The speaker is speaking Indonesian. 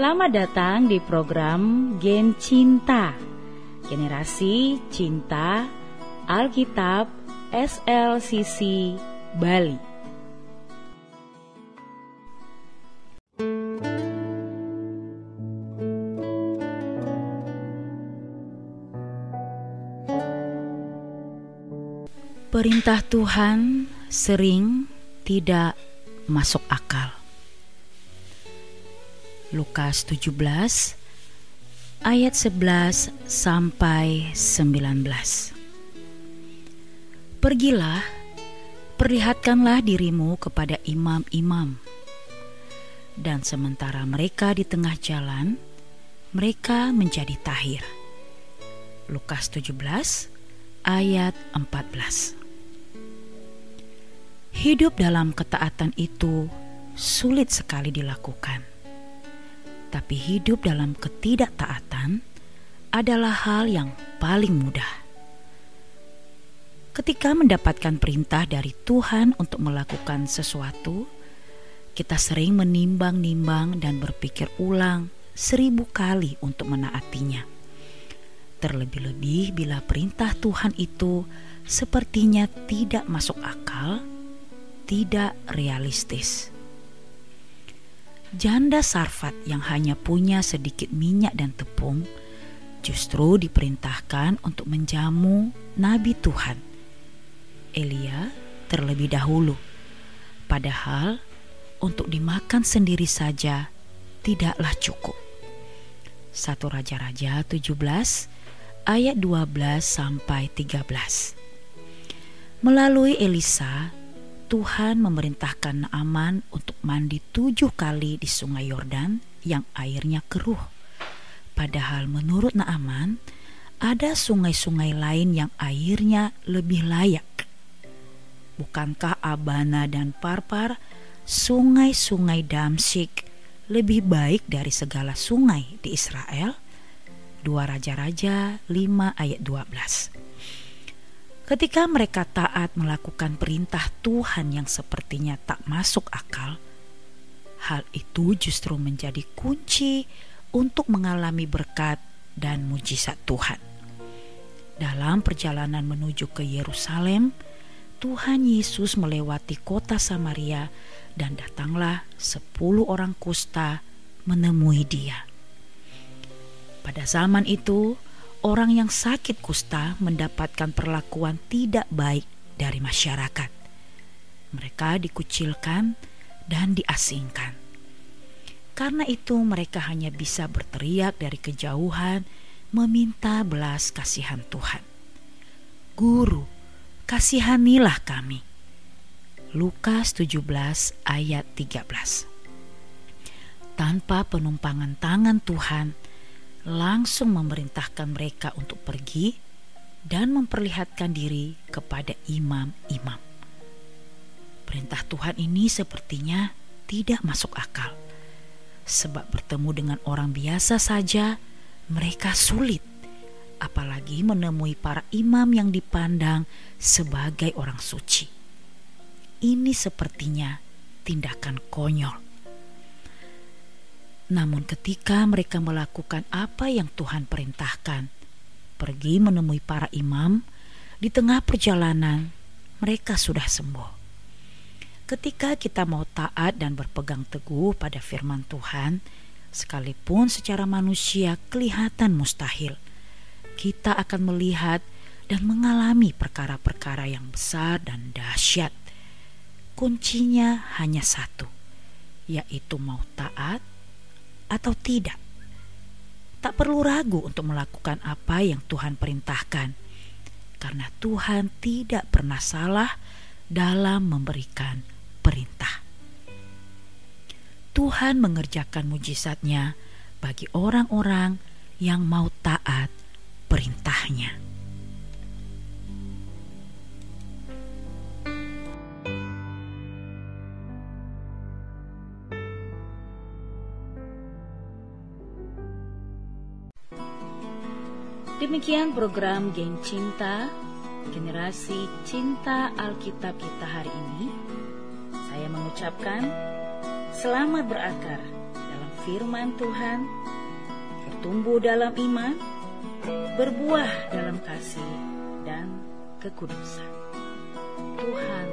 Selamat datang di program Gen Cinta Generasi Cinta Alkitab SLCC Bali Perintah Tuhan sering tidak masuk akal. Lukas 17 ayat 11 sampai 19. Pergilah, perlihatkanlah dirimu kepada imam-imam. Dan sementara mereka di tengah jalan, mereka menjadi tahir. Lukas 17 ayat 14. Hidup dalam ketaatan itu sulit sekali dilakukan tapi hidup dalam ketidaktaatan adalah hal yang paling mudah. Ketika mendapatkan perintah dari Tuhan untuk melakukan sesuatu, kita sering menimbang-nimbang dan berpikir ulang seribu kali untuk menaatinya. Terlebih-lebih bila perintah Tuhan itu sepertinya tidak masuk akal, tidak realistis Janda Sarfat yang hanya punya sedikit minyak dan tepung justru diperintahkan untuk menjamu nabi Tuhan. Elia terlebih dahulu. Padahal untuk dimakan sendiri saja tidaklah cukup. Satu Raja-Raja 17 ayat 12 sampai 13. Melalui Elisa, Tuhan memerintahkan Naaman untuk mandi tujuh kali di sungai Yordan yang airnya keruh. Padahal menurut Naaman, ada sungai-sungai lain yang airnya lebih layak. Bukankah Abana dan Parpar, sungai-sungai Damsik, lebih baik dari segala sungai di Israel? Dua Raja-Raja 5 ayat 12 Ketika mereka taat melakukan perintah Tuhan yang sepertinya tak masuk akal, hal itu justru menjadi kunci untuk mengalami berkat dan mujizat Tuhan. Dalam perjalanan menuju ke Yerusalem, Tuhan Yesus melewati kota Samaria dan datanglah sepuluh orang kusta menemui dia. Pada zaman itu, orang yang sakit kusta mendapatkan perlakuan tidak baik dari masyarakat. Mereka dikucilkan dan diasingkan. Karena itu, mereka hanya bisa berteriak dari kejauhan, meminta belas kasihan Tuhan. Guru, kasihanilah kami. Lukas 17 ayat 13 Tanpa penumpangan tangan Tuhan, langsung memerintahkan mereka untuk pergi dan memperlihatkan diri kepada imam-imam. Perintah Tuhan ini sepertinya tidak masuk akal, sebab bertemu dengan orang biasa saja mereka sulit, apalagi menemui para imam yang dipandang sebagai orang suci. Ini sepertinya tindakan konyol namun, ketika mereka melakukan apa yang Tuhan perintahkan, pergi menemui para imam, di tengah perjalanan mereka sudah sembuh. Ketika kita mau taat dan berpegang teguh pada firman Tuhan, sekalipun secara manusia kelihatan mustahil, kita akan melihat dan mengalami perkara-perkara yang besar dan dahsyat. Kuncinya hanya satu, yaitu mau taat atau tidak. Tak perlu ragu untuk melakukan apa yang Tuhan perintahkan, karena Tuhan tidak pernah salah dalam memberikan perintah. Tuhan mengerjakan mujizatnya bagi orang-orang yang mau taat perintahnya. Demikian program Geng Cinta, generasi cinta Alkitab kita hari ini. Saya mengucapkan selamat berakar dalam firman Tuhan, bertumbuh dalam iman, berbuah dalam kasih dan kekudusan. Tuhan